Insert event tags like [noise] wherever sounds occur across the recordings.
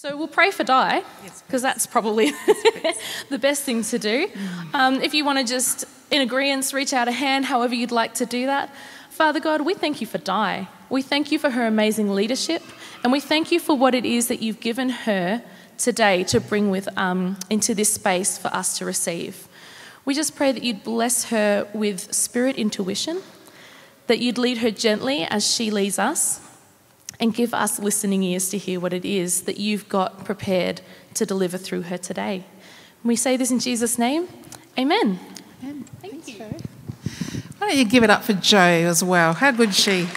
So we'll pray for Di, because that's probably [laughs] the best thing to do. Um, if you want to just, in agreement, reach out a hand, however you'd like to do that. Father God, we thank you for Di. We thank you for her amazing leadership, and we thank you for what it is that you've given her today to bring with um, into this space for us to receive. We just pray that you'd bless her with spirit intuition, that you'd lead her gently as she leads us, and give us listening ears to hear what it is that you've got prepared to deliver through her today. We say this in Jesus' name. Amen. Amen. Thank you. Why don't you give it up for Jo as well? How good she?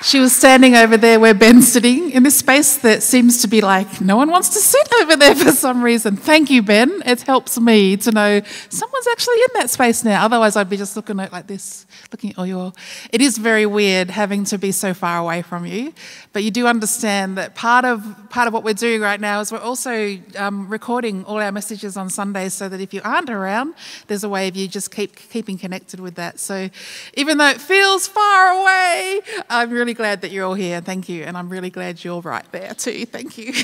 She was standing over there where Ben's sitting in this space that seems to be like no one wants to sit over there for some reason. Thank you, Ben. It helps me to know someone's actually in that space now. Otherwise, I'd be just looking at like this, looking at all your. It is very weird having to be so far away from you, but you do understand that part of part of what we're doing right now is we're also um, recording all our messages on Sundays, so that if you aren't around, there's a way of you just keep keeping connected with that. So, even though it feels far away, I'm really really glad that you're all here. Thank you. And I'm really glad you're right there too. Thank you.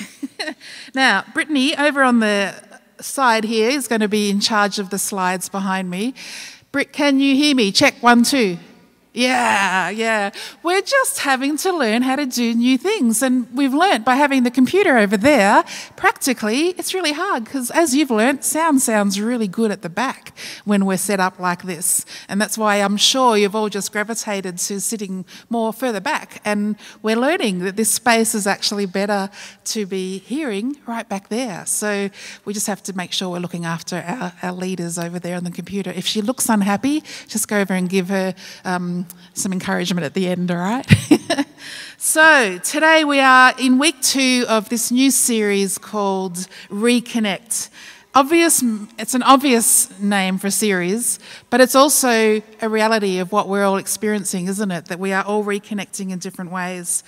[laughs] now, Brittany, over on the side here, is going to be in charge of the slides behind me. Britt, can you hear me? Check one, two. Yeah, yeah. We're just having to learn how to do new things. And we've learnt by having the computer over there, practically, it's really hard because, as you've learnt, sound sounds really good at the back when we're set up like this. And that's why I'm sure you've all just gravitated to sitting more further back. And we're learning that this space is actually better to be hearing right back there. So we just have to make sure we're looking after our, our leaders over there on the computer. If she looks unhappy, just go over and give her. Um, some encouragement at the end, all right? [laughs] so, today we are in week two of this new series called Reconnect. Obvious it's an obvious name for a series but it's also a reality of what we're all experiencing isn't it? That we are all reconnecting in different ways.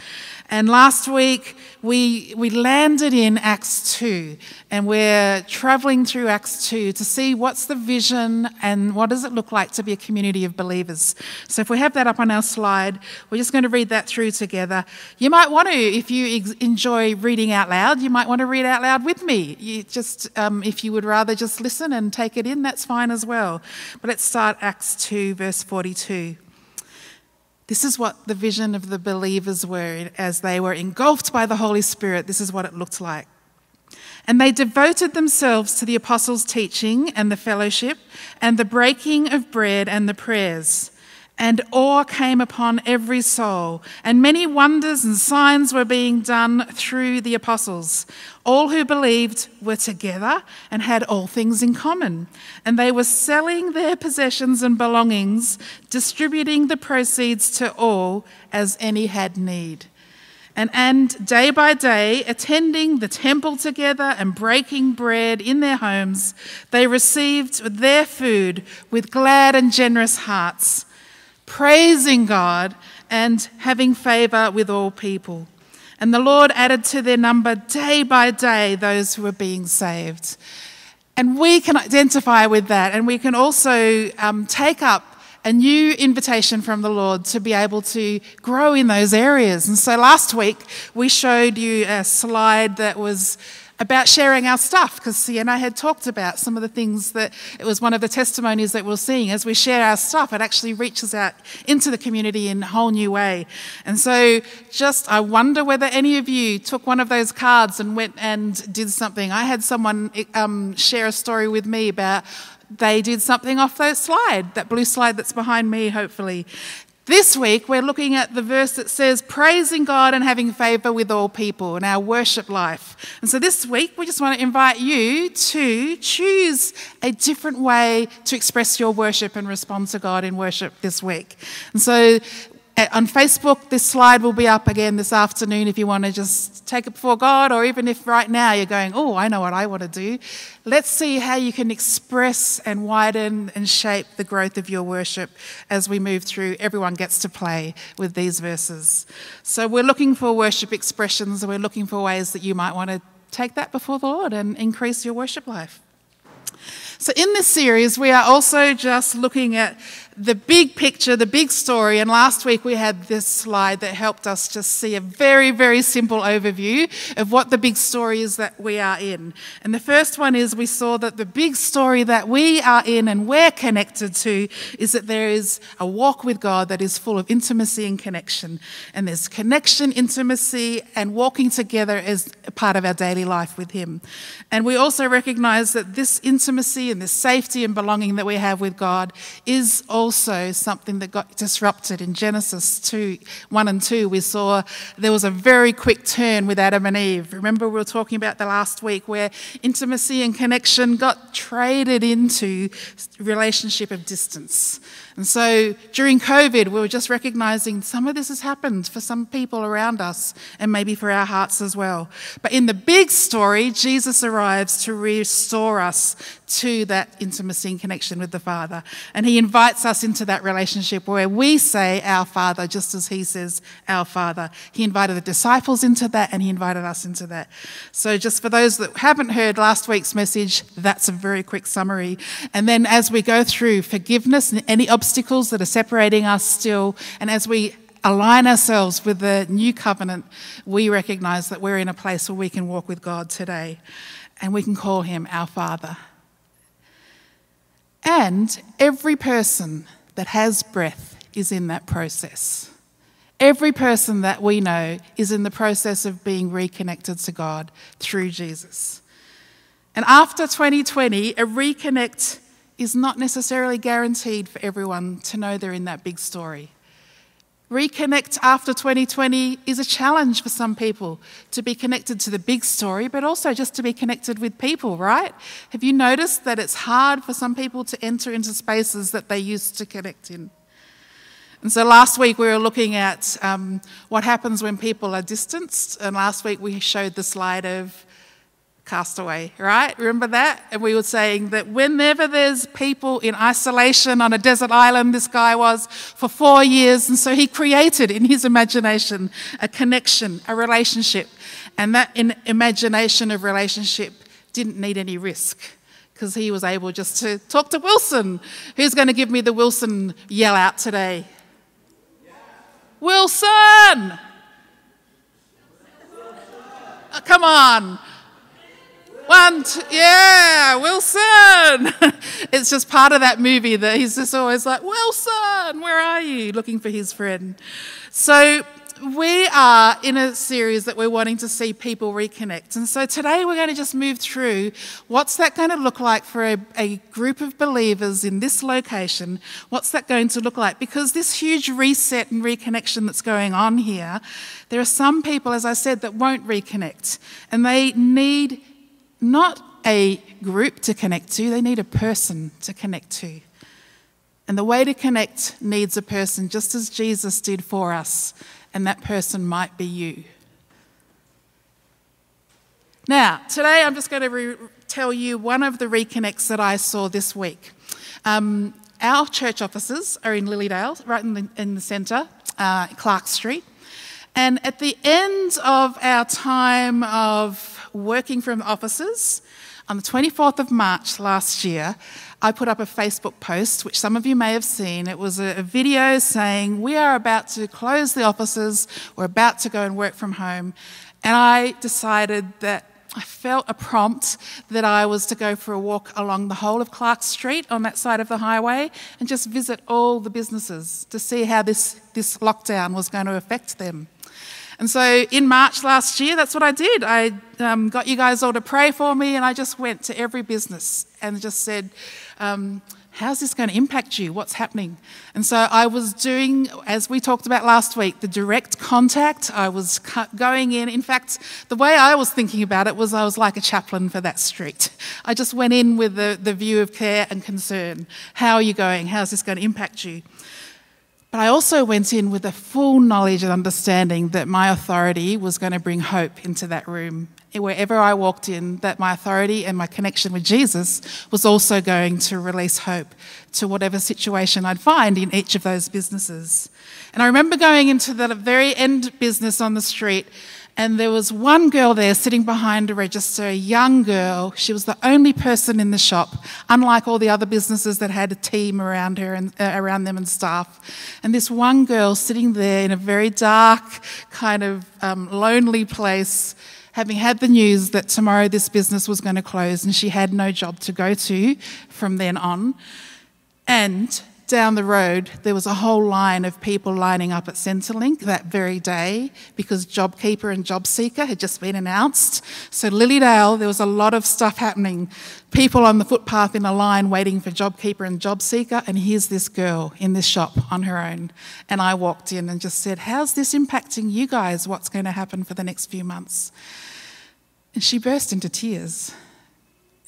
And last week we we landed in acts 2 and we're traveling through acts 2 to see what's the vision and what does it look like to be a community of believers so if we have that up on our slide we're just going to read that through together you might want to if you enjoy reading out loud you might want to read out loud with me you just um, if you would rather just listen and take it in, that's fine as well. But let's start Acts 2, verse 42. This is what the vision of the believers were as they were engulfed by the Holy Spirit. This is what it looked like. And they devoted themselves to the apostles' teaching and the fellowship and the breaking of bread and the prayers and awe came upon every soul, and many wonders and signs were being done through the apostles. All who believed were together and had all things in common, and they were selling their possessions and belongings, distributing the proceeds to all as any had need. And, day by day, attending the temple together and breaking bread in their homes, they received their food with glad and generous hearts praising God and having favor with all people. And the Lord added to their number day by day those who were being saved. And we can identify with that, and we can also um, take up a new invitation from the Lord to be able to grow in those areas. And so last week we showed you a slide that was about sharing our stuff because Sienna had talked about some of the things that it was one of the testimonies that we're seeing as we share our stuff. It actually reaches out into the community in a whole new way. And so, just I wonder whether any of you took one of those cards and went and did something. I had someone um, share a story with me about they did something off that slide, that blue slide that's behind me, hopefully. This week, we're looking at the verse that says, praising God and having favour with all people in our worship life. And so this week, we just want to invite you to choose a different way to express your worship and respond to God in worship this week. And so on Facebook, this slide will be up again this afternoon if you want to just take it before God, or even if right now you're going, Oh, I know what I want to do. Let's see how you can express and widen and shape the growth of your worship as we move through. Everyone gets to play with these verses. So we're looking for worship expressions, and we're looking for ways that you might want to take that before the Lord and increase your worship life. So, in this series, we are also just looking at the big picture, the big story. And last week we had this slide that helped us just see a very, very simple overview of what the big story is that we are in. And the first one is we saw that the big story that we are in and we're connected to is that there is a walk with God that is full of intimacy and connection. And there's connection, intimacy, and walking together as part of our daily life with Him. And we also recognize that this intimacy and this safety and belonging that we have with God is also also something that got disrupted in Genesis 2 1 and 2. We saw there was a very quick turn with Adam and Eve. Remember, we were talking about the last week where intimacy and connection got traded into relationship of distance. And so during COVID, we were just recognizing some of this has happened for some people around us and maybe for our hearts as well. But in the big story, Jesus arrives to restore us to that intimacy and connection with the Father. And he invites us into that relationship where we say, Our Father, just as he says, Our Father. He invited the disciples into that and he invited us into that. So, just for those that haven't heard last week's message, that's a very quick summary. And then as we go through forgiveness and any obstacles that are separating us still, and as we align ourselves with the new covenant, we recognize that we're in a place where we can walk with God today and we can call him our Father. And every person that has breath is in that process. Every person that we know is in the process of being reconnected to God through Jesus. And after 2020, a reconnect is not necessarily guaranteed for everyone to know they're in that big story. Reconnect after 2020 is a challenge for some people to be connected to the big story, but also just to be connected with people, right? Have you noticed that it's hard for some people to enter into spaces that they used to connect in? And so last week we were looking at um, what happens when people are distanced, and last week we showed the slide of Castaway, right? Remember that? And we were saying that whenever there's people in isolation on a desert island, this guy was for four years, and so he created in his imagination a connection, a relationship. And that in imagination of relationship didn't need any risk because he was able just to talk to Wilson. Who's going to give me the Wilson yell out today? Wilson! Oh, come on. One, two, yeah, Wilson. [laughs] it's just part of that movie that he's just always like, Wilson, where are you? Looking for his friend. So we are in a series that we're wanting to see people reconnect. And so today we're going to just move through what's that going to look like for a, a, group of believers in this location? What's that going to look like? Because this huge reset and reconnection that's going on here, there are some people, as I said, that won't reconnect. And they need not a group to connect to, they need a person to connect to. And the way to connect needs a person, just as Jesus did for us, and that person might be you. Now, today I'm just going to re- tell you one of the reconnects that I saw this week. Um, our church offices are in Lilydale, right in the, in the centre, uh, Clark Street. And at the end of our time of working from offices. On the 24th of March last year, I put up a Facebook post, which some of you may have seen. It was a, video saying, We are about to close the offices, we're about to go and work from home. And I decided that I felt a prompt that I was to go for a walk along the whole of Clark Street on that side of the highway and just visit all the businesses to see how this, this lockdown was going to affect them. And so in March last year, that's what I did. I um, got you guys all to pray for me, and I just went to every business and just said, um, How's this going to impact you? What's happening? And so I was doing, as we talked about last week, the direct contact. I was going in. In fact, the way I was thinking about it was I was like a chaplain for that street. I just went in with the, the view of care and concern. How are you going? How's this going to impact you? But I also went in with a full knowledge and understanding that my authority was going to bring hope into that room. Wherever I walked in, that my authority and my connection with Jesus was also going to release hope to whatever situation I'd find in each of those businesses. And I remember going into the very end business on the street And there was one girl there sitting behind a register, a young girl. She was the only person in the shop, unlike all the other businesses that had a team around her and uh, around them and staff. And this one girl sitting there in a very dark, kind of um, lonely place, having had the news that tomorrow this business was going to close and she had no job to go to from then on. And down the road, there was a whole line of people lining up at Centrelink that very day because JobKeeper and JobSeeker had just been announced. So, Lilydale, there was a lot of stuff happening. People on the footpath in a line waiting for JobKeeper and JobSeeker, and here's this girl in this shop on her own. And I walked in and just said, How's this impacting you guys? What's going to happen for the next few months? And she burst into tears.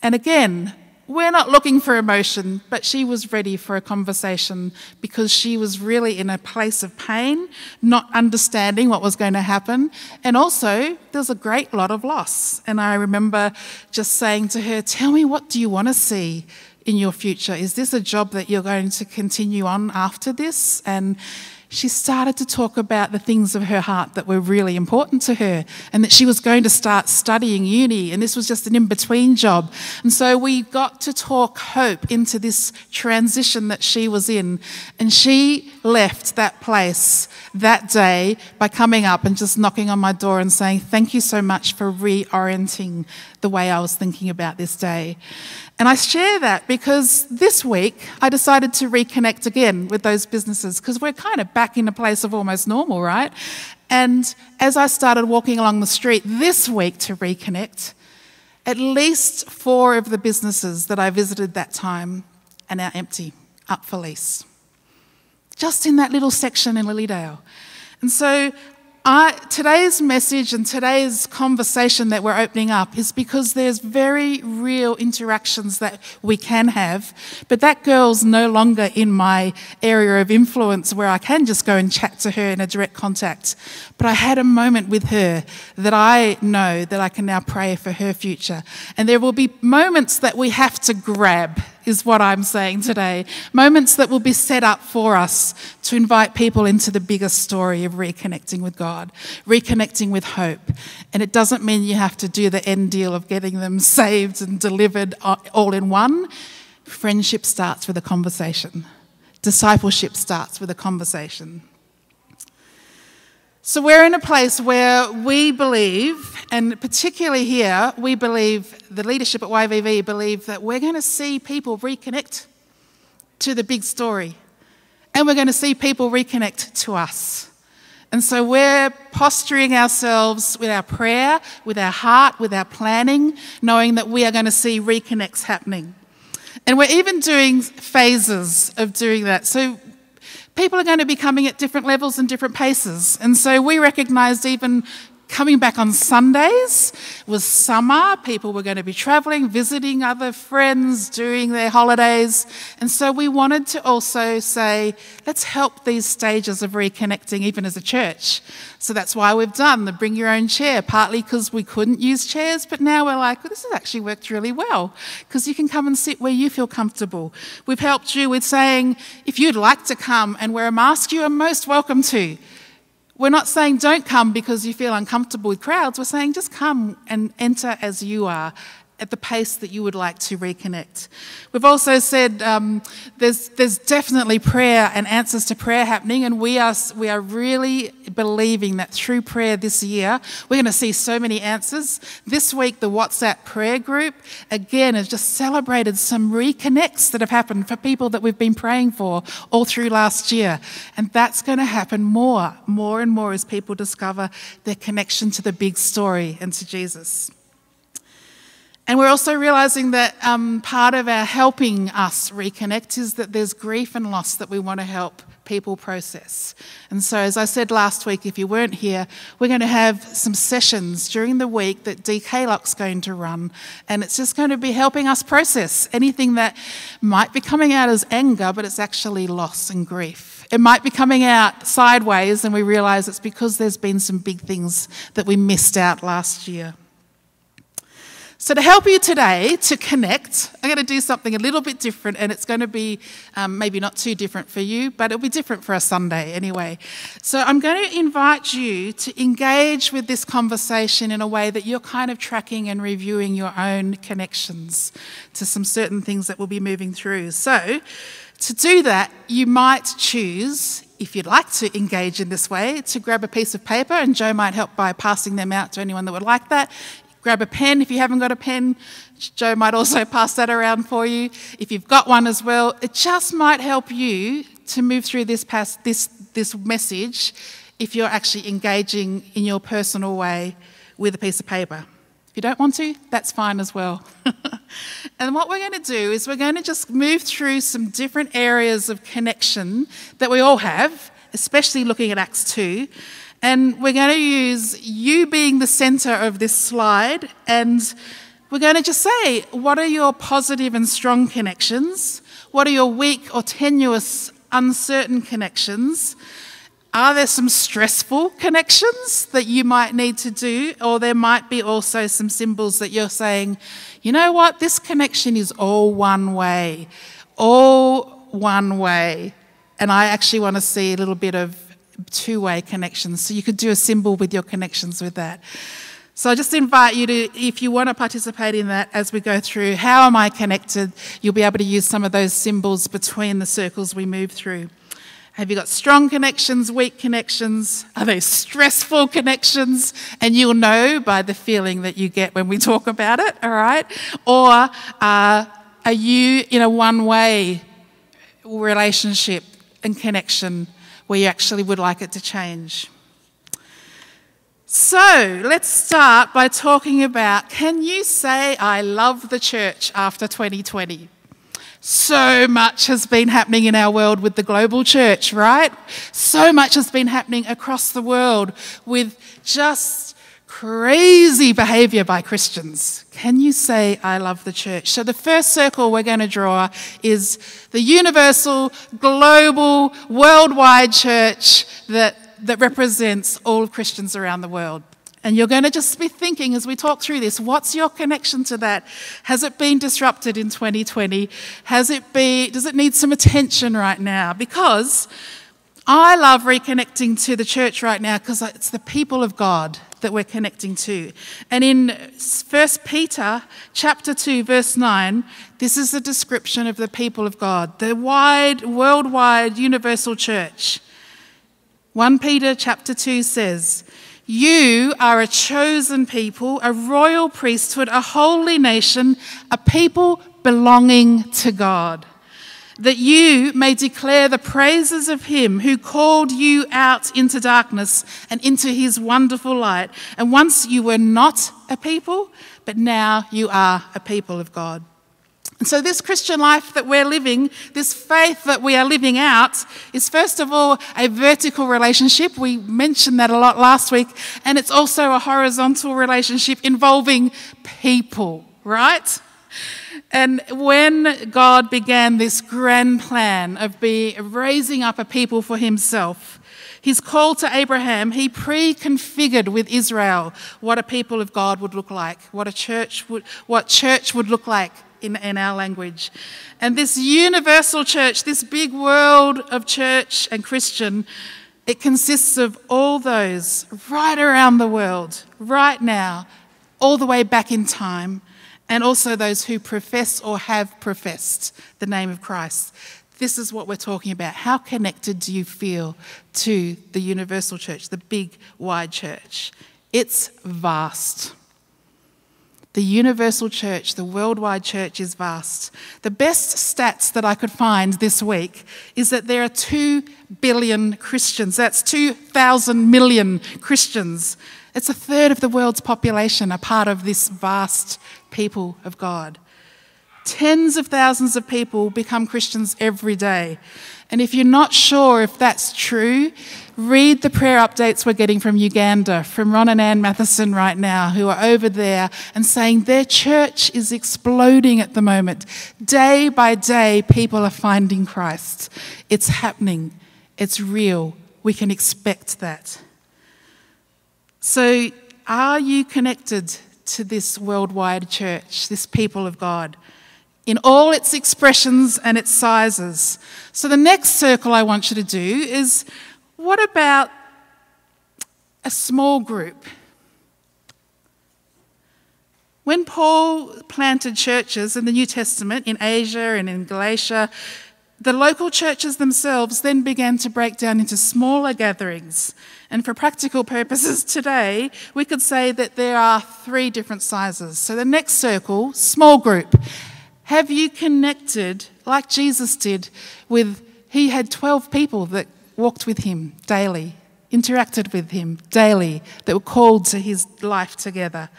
And again, we're not looking for emotion, but she was ready for a conversation because she was really in a place of pain, not understanding what was going to happen. And also, there's a great lot of loss. And I remember just saying to her, Tell me, what do you want to see? In your future? Is this a job that you're going to continue on after this? And she started to talk about the things of her heart that were really important to her and that she was going to start studying uni and this was just an in between job. And so we got to talk hope into this transition that she was in. And she left that place that day by coming up and just knocking on my door and saying, Thank you so much for reorienting the way I was thinking about this day. And I share that because this week I decided to reconnect again with those businesses because we're kind of back in a place of almost normal, right? And as I started walking along the street this week to reconnect, at least four of the businesses that I visited that time are now empty, up for lease. Just in that little section in Lilydale. And so I, today's message and today's conversation that we're opening up is because there's very real interactions that we can have, but that girl's no longer in my area of influence where I can just go and chat to her in a direct contact. But I had a moment with her that I know that I can now pray for her future. And there will be moments that we have to grab is what I'm saying today. Moments that will be set up for us to invite people into the bigger story of reconnecting with God, reconnecting with hope. And it doesn't mean you have to do the end deal of getting them [laughs] saved and delivered all in one. Friendship starts with a conversation, discipleship starts with a conversation. So we're in a place where we believe, and particularly here, we believe, the leadership at YVV believe that we're going to see people reconnect to the big story. And we're going to see people reconnect to us. And so we're posturing ourselves with our prayer, with our heart, with our planning, knowing that we are going to see reconnects happening. And we're even doing phases of doing that. So people are going to be coming at different levels and different paces. And so we recognised even coming back on Sundays was summer. People were going to be travelling, visiting other friends, doing their holidays. And so we wanted to also say, let's help these stages of reconnecting, even as a church. So that's why we've done the bring your own chair, partly because we couldn't use chairs, but now we're like, well, this has actually worked really well because you can come and sit where you feel comfortable. We've helped you with saying, if you'd like to come and wear a mask, you are most welcome to. We're not saying don't come because you feel uncomfortable with crowds. We're saying just come and enter as you are at the pace that you would like to reconnect. We've also said um, there's, there's definitely prayer and answers to prayer happening, and we are, we are really believing that through prayer this year, we're going to see so many answers. This week, the WhatsApp prayer group, again, has just celebrated some reconnects that have happened for people that we've been praying for all through last year. And that's going to happen more, more and more as people discover their connection to the big story and to Jesus. And we're also realizing that um, part of our helping us reconnect is that there's grief and loss that we want to help people process. And so, as I said last week, if you weren't here, we're going to have some sessions during the week that DK Lock's going to run. And it's just going to be helping us process anything that might be coming out as anger, but it's actually loss and grief. It might be coming out sideways, and we realize it's because there's been some big things that we missed out last year. So, to help you today to connect, I'm going to do something a little bit different, and it's going to be um, maybe not too different for you, but it'll be different for a Sunday anyway. So, I'm going to invite you to engage with this conversation in a way that you're kind of tracking and reviewing your own connections to some certain things that we'll be moving through. So, to do that, you might choose if you'd like to engage in this way, to grab a piece of paper, and Joe might help by passing them out to anyone that would like that. Grab a pen if you haven't got a pen. Joe might also [laughs] pass that around for you. If you've got one as well, it just might help you to move through this, this, this message if you're actually engaging in your personal way with a piece of paper. If you don't want to, that's fine as well. [laughs] and what we're going to do is we're going to just move through some different areas of connection that we all have, especially looking at Acts 2. And we're going to use you being the center of this slide, and we're going to just say, what are your positive and strong connections? What are your weak or tenuous, uncertain connections? Are there some stressful connections that you might need to do? Or there might be also some symbols that you're saying, you know what, this connection is all one way, all one way. And I actually want to see a little bit of two way connections. So you could do a symbol with your connections with that. So I just invite you to, if you want to participate in that as we go through, how am I connected? You'll be able to use some of those symbols between the circles we move through. Have you got strong connections, weak connections? Are they stressful connections? And you'll know by the feeling that you get when we talk about it, all right? Or uh, are you in a one way relationship and connection you actually would like it to change. So let's start by talking about can you say, I love the church after 2020? So much has been happening in our world with the global church, right? So much has been happening across the world with just crazy behavior by Christians. Can you say, I love the church? So, the first circle we're going to draw is the universal, global, worldwide church that, that represents all Christians around the world. And you're going to just be thinking as we talk through this, what's your connection to that? Has it been disrupted in 2020? Has it be, does it need some attention right now? Because I love reconnecting to the church right now because it's the people of God that we're connecting to. And in 1 Peter chapter 2 verse 9, this is a description of the people of God, the wide worldwide universal church. 1 Peter chapter 2 says, "You are a chosen people, a royal priesthood, a holy nation, a people belonging to God." That you may declare the praises of him who called you out into darkness and into his wonderful light. And once you were not a people, but now you are a people of God. And so, this Christian life that we're living, this faith that we are living out, is first of all a vertical relationship. We mentioned that a lot last week. And it's also a horizontal relationship involving people, right? And when God began this grand plan of be, raising up a people for himself, his call to Abraham, he pre configured with Israel what a people of God would look like, what a church would, what church would look like in, in our language. And this universal church, this big world of church and Christian, it consists of all those right around the world, right now, all the way back in time and also those who profess or have professed the name of Christ. This is what we're talking about. How connected do you feel to the universal church, the big, wide church? It's vast. The universal church, the worldwide church is vast. The best stats that I could find this week is that there are 2 billion Christians. That's 2,000 million Christians. It's a third of the world's population are part of this vast people of God. Tens of thousands of people become Christians every day. And if you're not sure if that's true, read the prayer updates we're getting from Uganda, from Ron and Ann Matheson right now, who are over there and saying their church is exploding at the moment. Day by day, people are finding Christ. It's happening, it's real. We can expect that. So, are you connected to this worldwide church, this people of God, in all its expressions and its sizes. So, the next circle I want you to do is what about a small group? When Paul planted churches in the New Testament in Asia and in Galatia, the local churches themselves then began to break down into smaller gatherings. And for practical purposes today, we could say that there are three different sizes. So the next circle, small group. Have you connected, like Jesus did, with, he had 12 people that walked with him daily, interacted with him daily, that were called to his life together.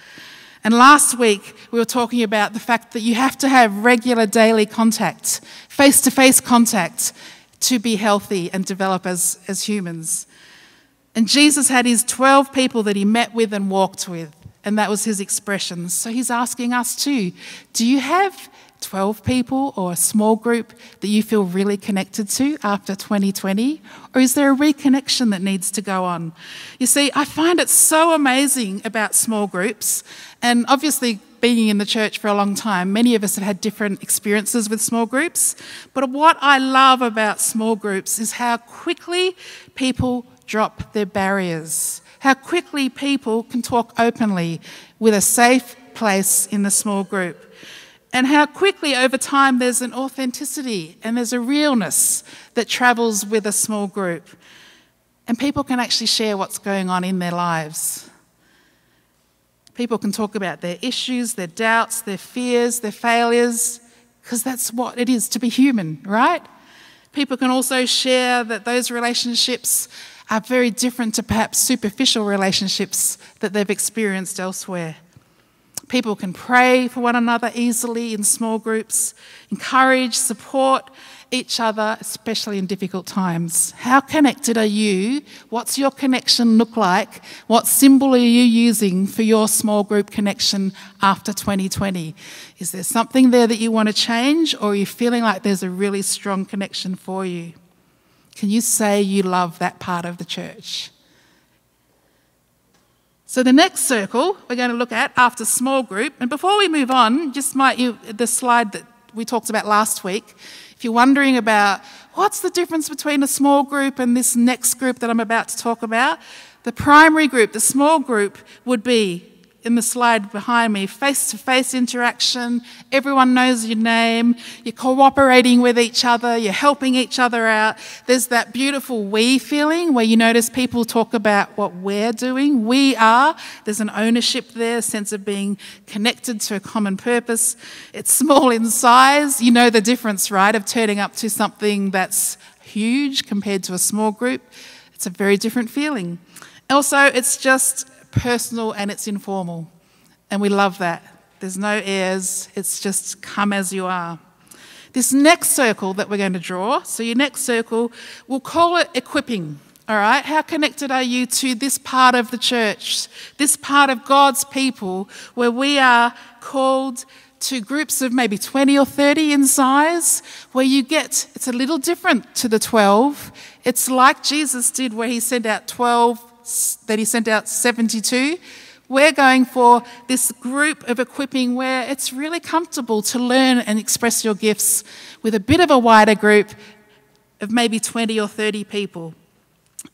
And last week, we were talking about the fact that you have to have regular daily contact, face to face contact, to be healthy and develop as, as humans. And Jesus had his 12 people that he met with and walked with, and that was his expression. So he's asking us too do you have 12 people or a small group that you feel really connected to after 2020? Or is there a reconnection that needs to go on? You see, I find it so amazing about small groups, and obviously, being in the church for a long time, many of us have had different experiences with small groups. But what I love about small groups is how quickly people drop their barriers, how quickly people can talk openly with a safe place in the small group and how quickly over time there's an authenticity and there's a realness that travels with a small group. And people can actually share what's going on in their lives. People can talk about their issues, their doubts, their fears, their failures, because that's what it is to be human, right? People can also share that those relationships are very different to perhaps superficial relationships that they've experienced elsewhere. People can pray for one another easily in small groups, encourage, support each other, especially in difficult times. How connected are you? What's your connection look like? What symbol are you using for your small group connection after 2020? Is there something there that you want to change, or are you feeling like there's a really strong connection for you? Can you say you love that part of the church? So the next circle we're going to look at after small group, and before we move on, just might you the slide that we talked about last week. If you're wondering about what's the difference between a small group and this next group that I'm about to talk about, the primary group, the small group, would be in the slide behind me face to face interaction. Everyone knows your name. You're cooperating with each other. You're helping each other out. There's that beautiful we feeling where you notice people talk about what we're doing. We are. There's an ownership there, a sense of being connected to a common purpose. It's small in size. You know the difference, right, of turning up to something that's huge compared to a small group. It's a very different feeling. Also, it's just personal and it's informal. And we love that. There's no airs, it's just come as you are. This next circle that we're going to draw, so your next circle, we'll call it equipping. All right, how connected are you to this part of the church, this part of God's people where we are called to groups of maybe 20 or 30 in size, where you get, it's a little different to the 12. It's like Jesus did, where he sent out 12 that he sent out 72. We're going for this group of equipping where it's really comfortable to learn and express your gifts with a bit of a wider group of maybe 20 or 30 people.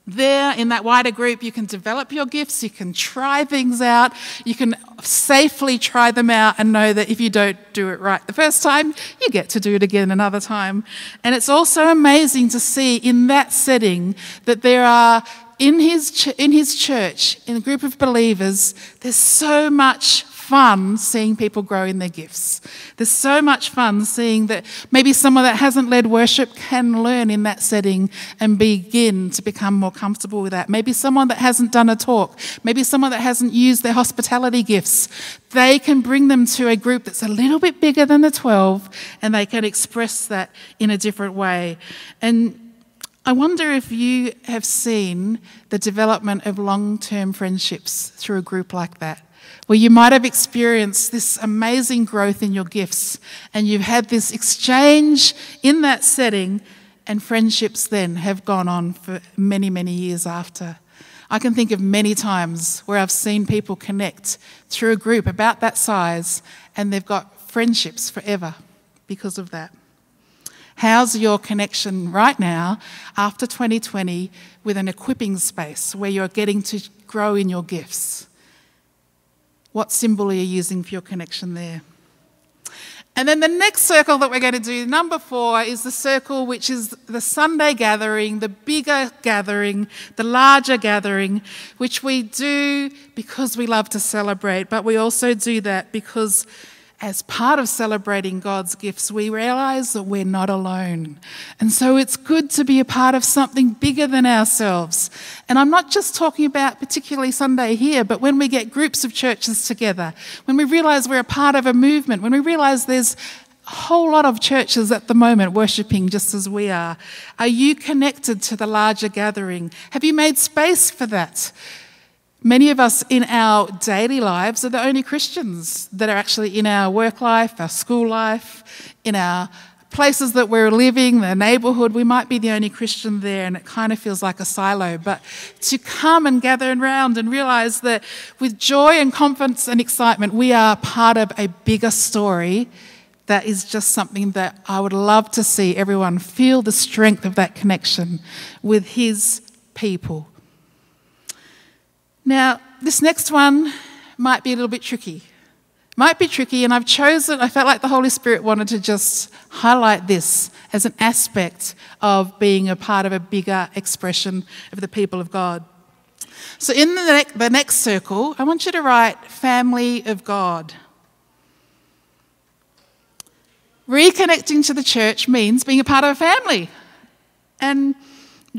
There, in that wider group, you can develop your gifts, you can try things out, you can safely try them out and know that if you don't do it right the first time, you get to do it again another time. And it's also amazing to see in that setting that there are in his, ch- in his church, in a group of believers, there's so much fun seeing people grow in their gifts. There's so much fun seeing that maybe someone that hasn't led worship can learn in that setting and begin to become more comfortable with that. Maybe someone that hasn't done a talk, maybe someone that hasn't used their hospitality gifts, they can bring them to a group that's a little bit bigger than the 12 and they can express that in a different way. And I wonder if you have seen the development of long term friendships through a group like that, where you might have experienced this amazing growth in your gifts and you've had this exchange in that setting, and friendships then have gone on for many, many years after. I can think of many times where I've seen people connect through a group about that size and they've got friendships forever because of that. How's your connection right now after 2020 with an equipping space where you're getting to grow in your gifts? What symbol are you using for your connection there? And then the next circle that we're going to do, number four, is the circle which is the Sunday gathering, the bigger gathering, the larger gathering, which we do because we love to celebrate, but we also do that because as part of celebrating God's gifts, we realize that we're not alone. And so it's good to be a part of something bigger than ourselves. And I'm not just talking about particularly Sunday here, but when we get groups of churches together, when we realize we're a part of a movement, when we realize there's a whole lot of churches at the moment worshipping just as we are. Are you connected to the larger gathering? Have you made space for that? Many of us in our daily lives are the only Christians that are actually in our work life, our school life, in our places that we're living, the neighborhood, we might be the only Christian there, and it kind of feels like a silo. But to come and gather around and realize that with joy and confidence and excitement, we are part of a bigger story. That is just something that I would love to see everyone feel the strength of that connection with His people. Now, this next one might be a little bit tricky. Might be tricky, and I've chosen, I felt like the Holy Spirit wanted to just highlight this as an aspect of being a part of a bigger expression of the people of God. So, in the, ne- the next circle, I want you to write family of God. Reconnecting to the church means being a part of a family. And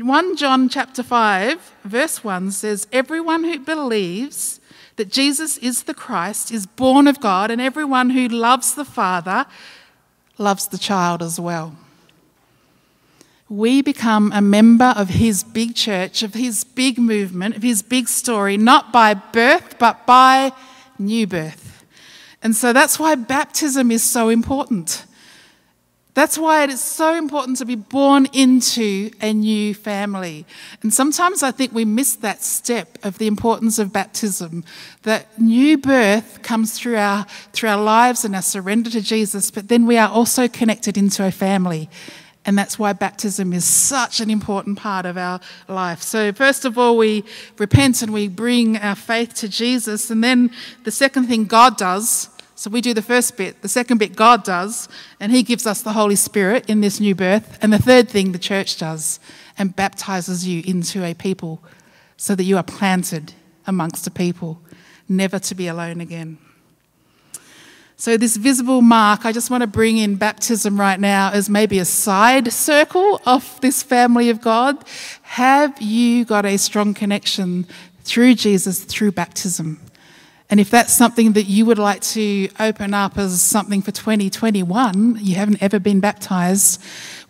1 John chapter 5, verse 1 says, Everyone who believes that Jesus is the Christ is born of God, and everyone who loves the Father loves the child as well. We become a member of his big church, of his big movement, of his big story, not by birth, but by new birth. And so that's why baptism is so important. That's why it is so important to be born into a new family. And sometimes I think we miss that step of the importance of baptism. That new birth comes through our, through our lives and our surrender to Jesus, but then we are also connected into a family. And that's why baptism is such an important part of our life. So, first of all, we repent and we bring our faith to Jesus. And then the second thing God does so we do the first bit. The second bit, God does, and He gives us the Holy Spirit in this new birth. And the third thing, the church does, and baptizes you into a people so that you are planted amongst a people, never to be alone again. So, this visible mark, I just want to bring in baptism right now as maybe a side circle of this family of God. Have you got a strong connection through Jesus through baptism? And if that's something that you would like to open up as something for 2021, you haven't ever been baptized,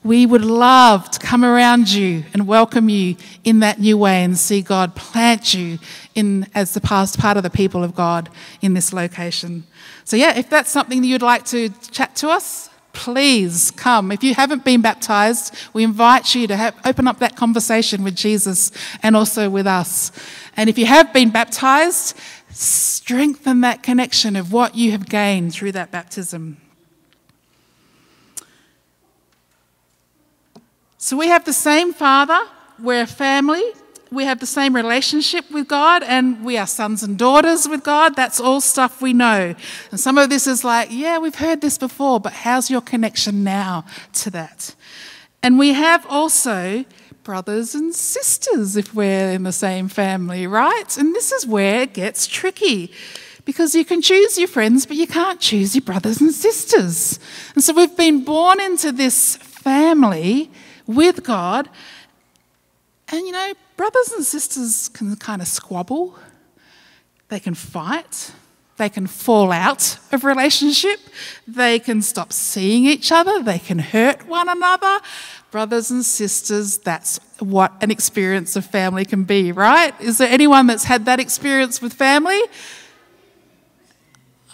we would love to come around you and welcome you in that new way and see God plant you in as the past part of the people of God in this location. So yeah, if that's something that you'd like to chat to us, please come. If you haven't been baptized, we invite you to have, open up that conversation with Jesus and also with us. And if you have been baptized, strengthen that connection of what you have gained through that baptism. So we have the same Father, we're a family, we have the same relationship with God, and we are sons and daughters with God. That's all stuff we know. And some of this is like, yeah, we've heard this before, but how's your connection now to that? And we have also brothers and sisters if we're in the same family, right? And this is where it gets tricky because you can choose your friends, but you can't choose your brothers and sisters. And so we've been born into this family with God. And you know, brothers and sisters can kind of squabble, they can fight. They can fall out of relationship. They can stop seeing each other. They can hurt one another. Brothers and sisters, that's what an experience of family can be, right? Is there anyone that's had that experience with family?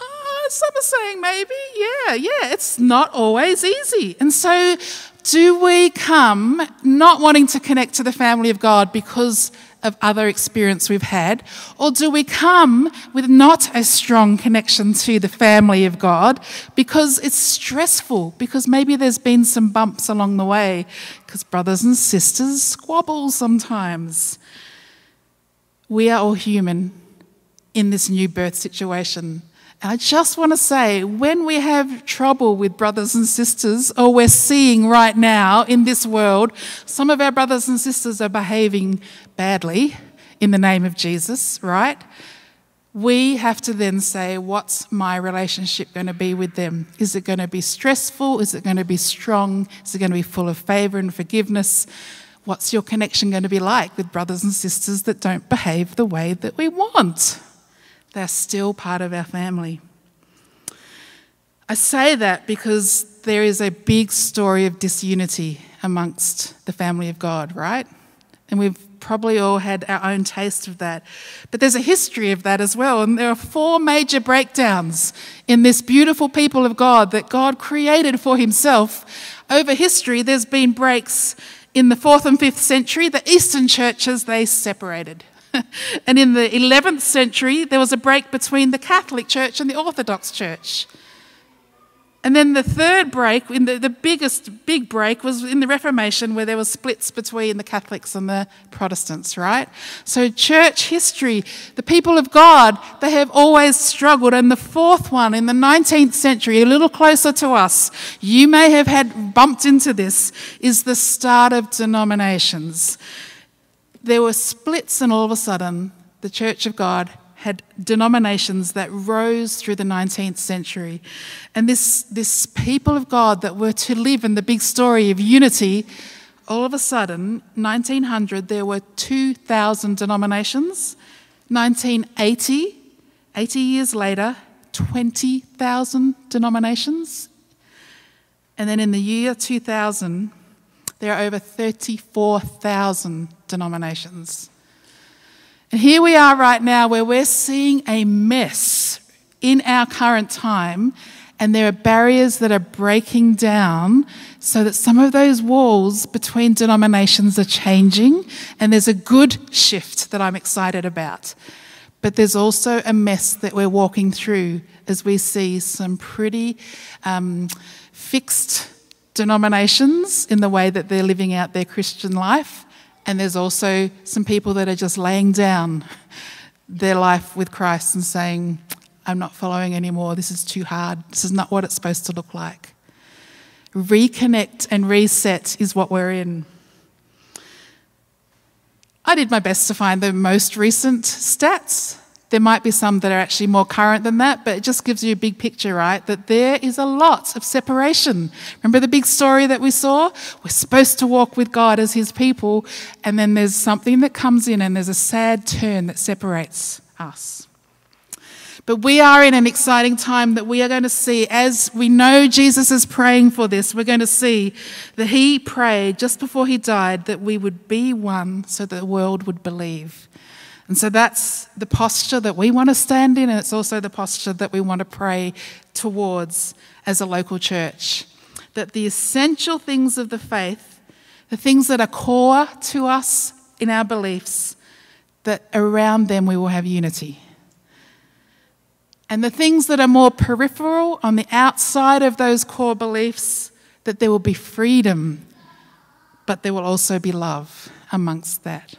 Oh, some are saying maybe, yeah, yeah, it's not always easy. And so, do we come not wanting to connect to the family of God because of other experience we've had? Or do we come with not a strong connection to the family of God because it's stressful, because maybe there's been some bumps along the way, because brothers and sisters squabble sometimes? We are all human in this new birth situation. I just want to say when we have trouble with brothers and sisters, or we're seeing right now in this world, some of our brothers and sisters are behaving badly in the name of Jesus, right? We have to then say, what's my relationship going to be with them? Is it going to be stressful? Is it going to be strong? Is it going to be full of favor and forgiveness? What's your connection going to be like with brothers and sisters that don't behave the way that we want? They're still part of our family. I say that because there is a big story of disunity amongst the family of God, right? And we've probably all had our own taste of that. But there's a history of that as well. And there are four major breakdowns in this beautiful people of God that God created for himself. Over history, there's been breaks in the fourth and fifth century. The Eastern churches, they separated. [laughs] and in the 11th century, there was a break between the Catholic Church and the Orthodox Church. And then the third break, the, the biggest big break, was in the Reformation, where there were splits between the Catholics and the Protestants, right? So, church history, the people of God, they have always struggled. And the fourth one in the 19th century, a little closer to us, you may have had bumped into this, is the start of denominations there were splits, and all of a sudden, the Church of God had denominations that rose through the 19th century. And this, this people of God that were to live in the big story of unity, all of a sudden, 1900, there were 2,000 denominations. 1980, 80 years later, 20,000 denominations. And then in the year 2000, there are over 34,000 denominations. And here we are right now where we're seeing a mess in our current time, and there are barriers that are breaking down so that some of those walls between denominations are changing, and there's a good shift that I'm excited about. But there's also a mess that we're walking through as we see some pretty um, fixed denominations in the way that they're living out their Christian life. And there's also some people that are just laying down their life with Christ and saying, I'm not following anymore. This is too hard. This is not what it's supposed to look like. Reconnect and reset is what we're in. I did my best to find the most recent stats there might be some that are actually more current than that, but it just gives you a big picture, right? That there is a lot of separation. Remember the big story that we saw? We're supposed to walk with God as His people, and then there's something that comes in, and there's a sad turn that separates us. But we are in an exciting time that we are going to see, as we know Jesus is praying for this, we're going to see that he prayed just before he died that we would be one so that the world would believe. And so that's the posture that we want to stand in, and it's also the posture that we want to pray towards as a local church. That the essential things of the faith, the things that are core to us in our beliefs, that around them we will have unity. And the things that are more peripheral on the outside of those core beliefs, that there will be freedom, but there will also be love amongst that.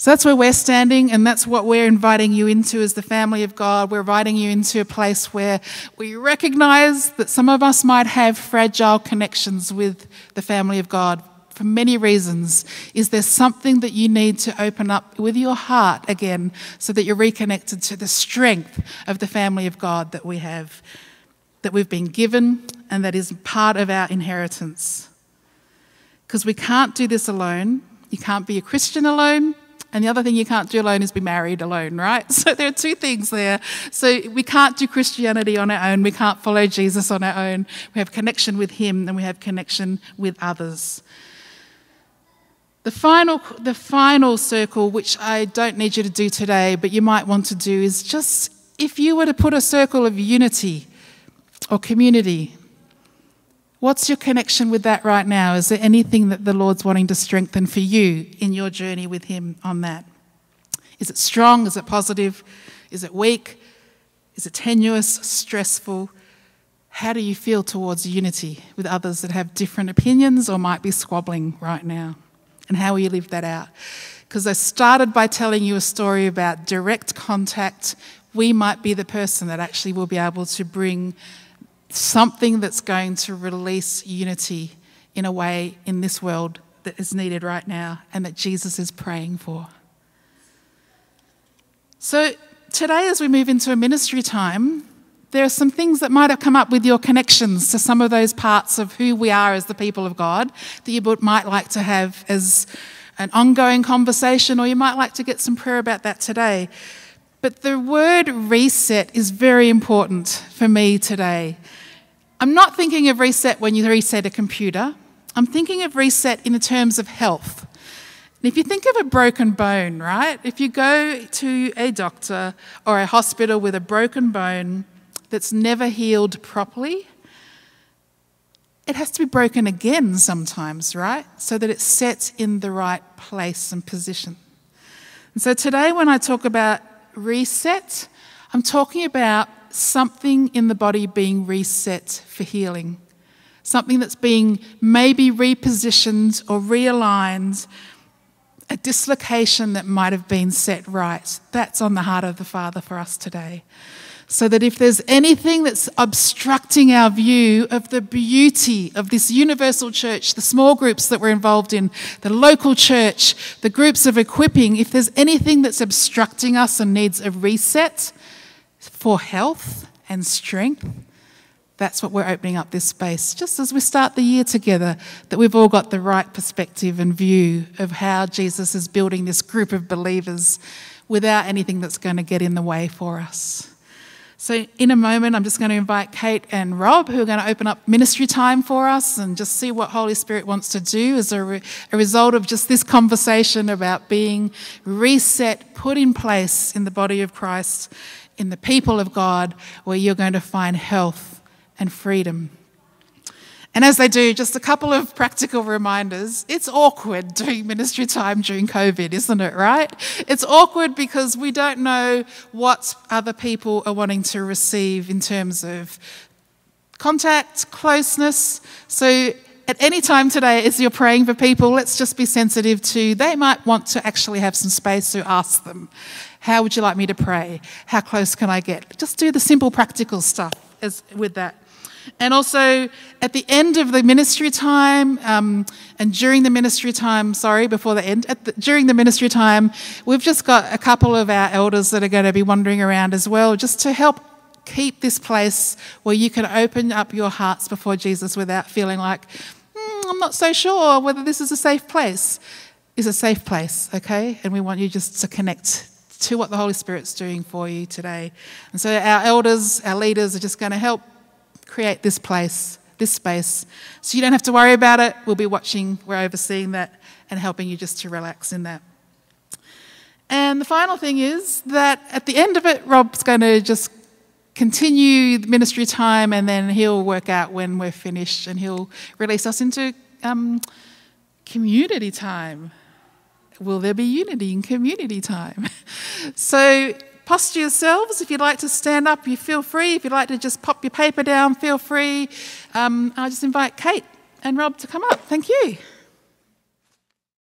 So that's where we're standing, and that's what we're inviting you into as the family of God. We're inviting you into a place where we recognize that some of us might have fragile connections with the family of God for many reasons. Is there something that you need to open up with your heart again so that you're reconnected to the strength of the family of God that we have, that we've been given, and that is part of our inheritance? Because we can't do this alone. You can't be a Christian alone. And the other thing you can't do alone is be married alone, right? [laughs] So there are two things there. So we can't do Christianity on our own. We can't follow Jesus on our own. We have connection with Him and we have connection with others. The final, the final circle, which I don't need you to do today, but you might want to do, is just if you were to put a circle of unity or community, What's your connection with that right now? Is there anything that the Lord's wanting to strengthen for you in your journey with Him on that? Is it strong? Is it positive? Is it weak? Is it tenuous, stressful? How do you feel towards unity with others that have different opinions or might be squabbling right now? And how will you live that out? Because I started by telling you a story about direct contact. We might be the person that actually will be able to bring something that's going to release unity in a way in this world that is needed right now and that Jesus is praying for. So, today, as we move into a ministry time, there are some things that might have come up with your connections to some of those parts of who we are as the people of God that you might like to have as an ongoing conversation, or you might like to get some prayer about that today. But the word reset is very important for me today. I'm not thinking of reset when you reset a computer, I'm thinking of reset in the terms of health. And if you think of a broken bone, right? If you go to a doctor or a hospital with a broken bone that's never healed properly, it has to be broken again sometimes, right? So that it's set in the right place and position. And so today, when I talk about reset, I'm talking about something in the body being reset for healing, something that's being maybe repositioned or realigned, a dislocation that might have been set right. That's on the heart of the Father for us today. So that if there's anything that's obstructing our view of the beauty of this universal church, the small groups that we're involved in, the local church, the groups of equipping, if there's anything that's obstructing us and needs a reset, for health and strength, that's what we're opening up this space. Just as we start the year together, that we've all got the right perspective and view of how Jesus is building this group of believers without anything that's going to get in the way for us. So, in a moment, I'm just going to invite Kate and Rob, who are going to open up ministry time for us and just see what Holy Spirit wants to do as a, re- a result of just this conversation about being reset, put in place in the body of Christ in the people of God where you're going to find health and freedom. And as they do, just a couple of practical reminders. It's awkward doing ministry time during COVID, isn't it, right? It's awkward because we don't know what other people are wanting to receive in terms of contact, closeness. So at any time today, as you're praying for people, let's just be sensitive to they might want to actually have some space to ask them. How would you like me to pray? How close can I get? Just do the simple practical stuff as, with that. And also at the end of the ministry time, um, and during the ministry time, sorry, before the end, the, during the ministry time, we've just got a couple of our elders that are going to be wandering around as well, just to help keep this place where you can open up your hearts before Jesus without feeling like, mm, I'm not so sure whether this is a safe place. Is a safe place, okay? And we want you just to connect to what the Holy Spirit's doing for you today. And so our elders, our leaders are just going to help create this place, this space. So you don't have to worry about it. We'll be watching, we're overseeing that and helping you just to relax in that. And the final thing is that at the end of it, Rob's going to just continue the ministry time and then he'll work out when we're finished and he'll release us into um, community time will there be unity in community time? [laughs] so posture yourselves. If you'd like to stand up, you feel free. If you'd like to just pop your paper down, feel free. Um, I just invite Kate and Rob to come up. Thank you.